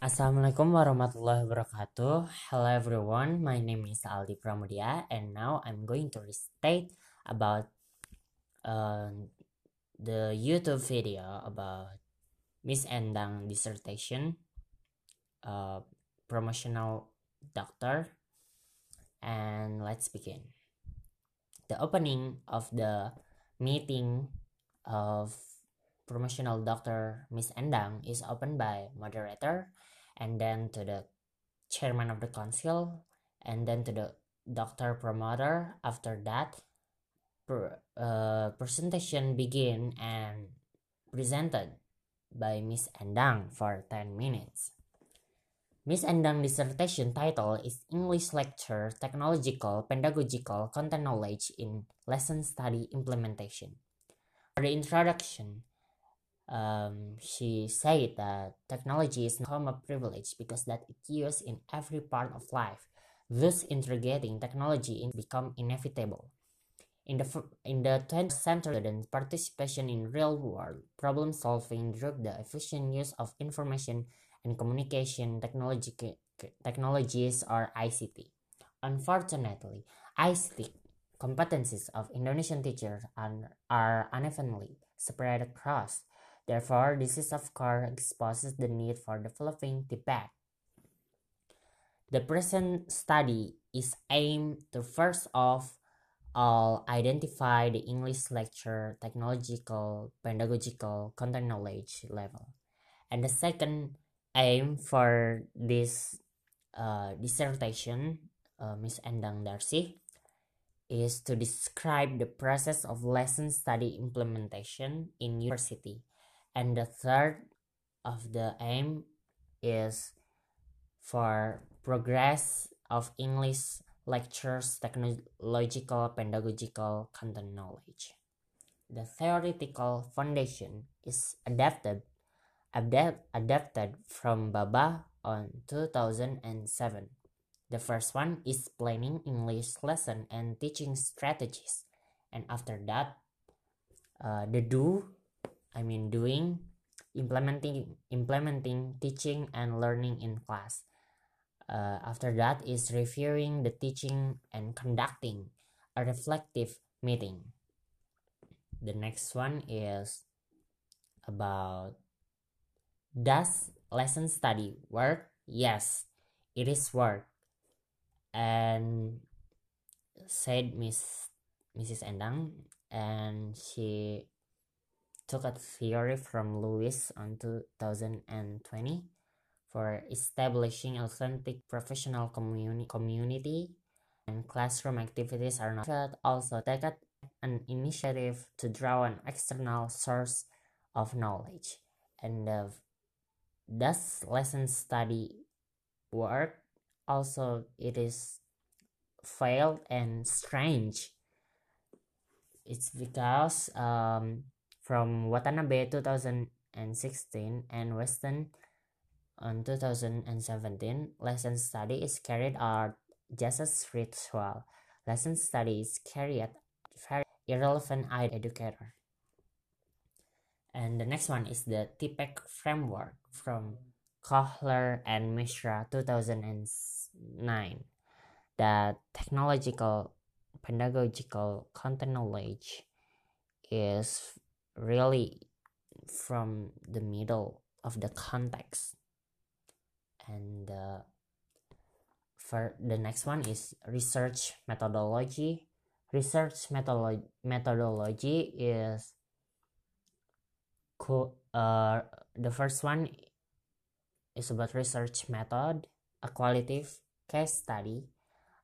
Assalamualaikum warahmatullahi wabarakatuh. Hello everyone, my name is Aldi Pramudia and now I'm going to restate about uh, the YouTube video about Miss Endang dissertation, uh, promotional doctor, and let's begin. The opening of the meeting of promotional doctor Miss Endang is opened by moderator and then to the chairman of the council and then to the doctor promoter. After that per, uh, presentation begin and presented by miss endang for 10 minutes. Miss endang dissertation title is english lecture technological pedagogical content knowledge in lesson study implementation. For the introduction um, she said that technology is not a privilege because that it used in every part of life. Thus, integrating technology in become inevitable. In the in the 20th century, participation in real world problem solving through the efficient use of information and communication technology technologies or ICT. Unfortunately, ICT competencies of Indonesian teachers are, are unevenly spread across Therefore, this is of course exposes the need for developing debate. The present study is aimed to first of all identify the English lecture technological, pedagogical, content knowledge level. And the second aim for this uh, dissertation, uh, Ms. Endang Darcy, is to describe the process of lesson study implementation in university and the third of the aim is for progress of English lectures technological pedagogical content knowledge. The theoretical foundation is adapted adapt, adapted from Baba on 2007. The first one is planning English lesson and teaching strategies. And after that, uh, the do I mean doing, implementing, implementing, teaching and learning in class. Uh, after that is reviewing the teaching and conducting a reflective meeting. The next one is about does lesson study work? Yes, it is work. And said Miss Mrs. Endang, and she took a theory from Lewis on 2020 for establishing authentic professional communi- community and classroom activities are not also take an initiative to draw an external source of knowledge. And uh, does lesson study work also it is failed and strange. It's because um, from Watanabe 2016 and Weston on 2017, lesson study is carried out just as ritual. Lesson study is carried very irrelevant educator. And the next one is the TPACK framework from Koehler and Mishra 2009 The technological pedagogical content knowledge is really from the middle of the context. And uh, for the next one is research methodology. Research methodolo- methodology is co- uh, the first one is about research method a qualitative case study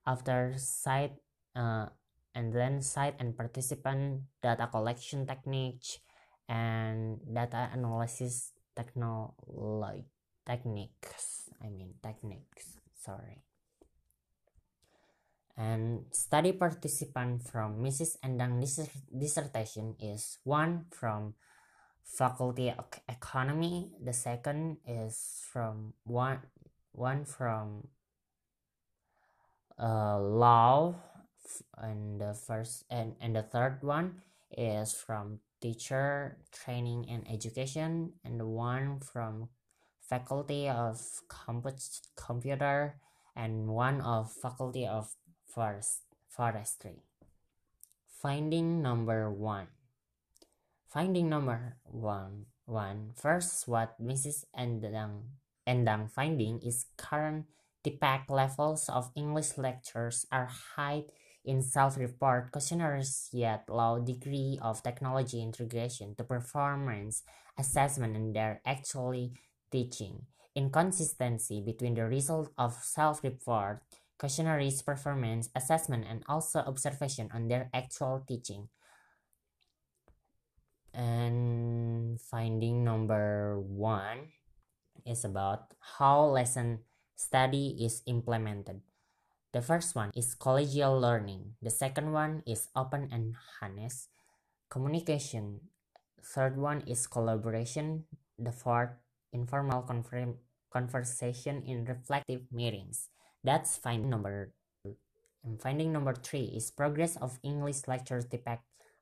after site uh, and then site and participant data collection technique and data analysis technology techniques i mean techniques sorry. And study participant from mrs endang dissertation is one from faculty of economy the second is from one one from uh, law and the first and, and the third one is from teacher training and education and one from Faculty of Computer, and one of Faculty of Forest Forestry. Finding number one. Finding number one. One. First, what Mrs. Endang, Endang finding is current TPACK levels of English lectures are high in self-report questionnaires yet low degree of technology integration to performance assessment and their actually teaching. Inconsistency between the result of self-report questionnaires performance assessment and also observation on their actual teaching. And finding number one is about how lesson study is implemented. The first one is collegial learning. The second one is open and honest communication. Third one is collaboration. The fourth, informal conversation in reflective meetings. That's finding number. And finding number three is progress of English lecture TPACK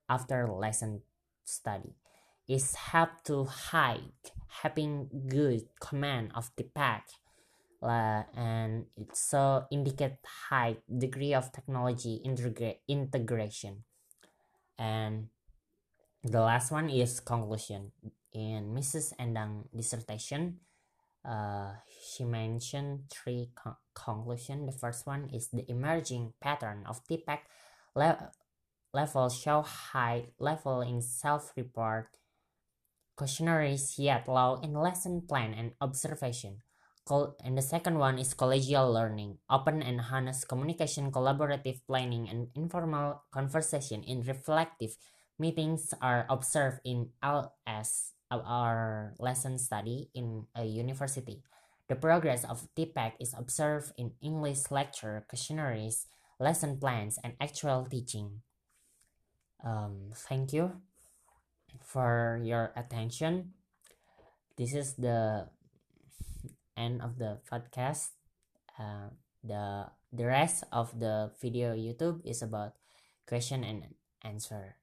after lesson study. Is help to hike having good command of the pack and it so indicate high degree of technology integra- integration. And the last one is conclusion. In mrs endang dissertation uh, she mentioned three con- conclusion. The first one is the emerging pattern of TPACK le- level show high level in self-report questionnaires yet low in lesson plan and observation and the second one is collegial learning, open and honest communication, collaborative planning, and informal conversation in reflective meetings are observed in LS, our lesson study in a university. The progress of TPACK is observed in English lecture, questionnaires, lesson plans, and actual teaching. Um, thank you for your attention. This is the end of the podcast. Uh, the the rest of the video youtube is about question and answer.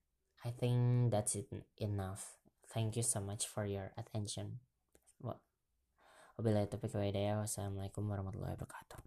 I think that's it enough. Thank you so much for your attention. Wabillahi taufiq wa hidayah. Wassalamualaikum warahmatullahi wabarakatuh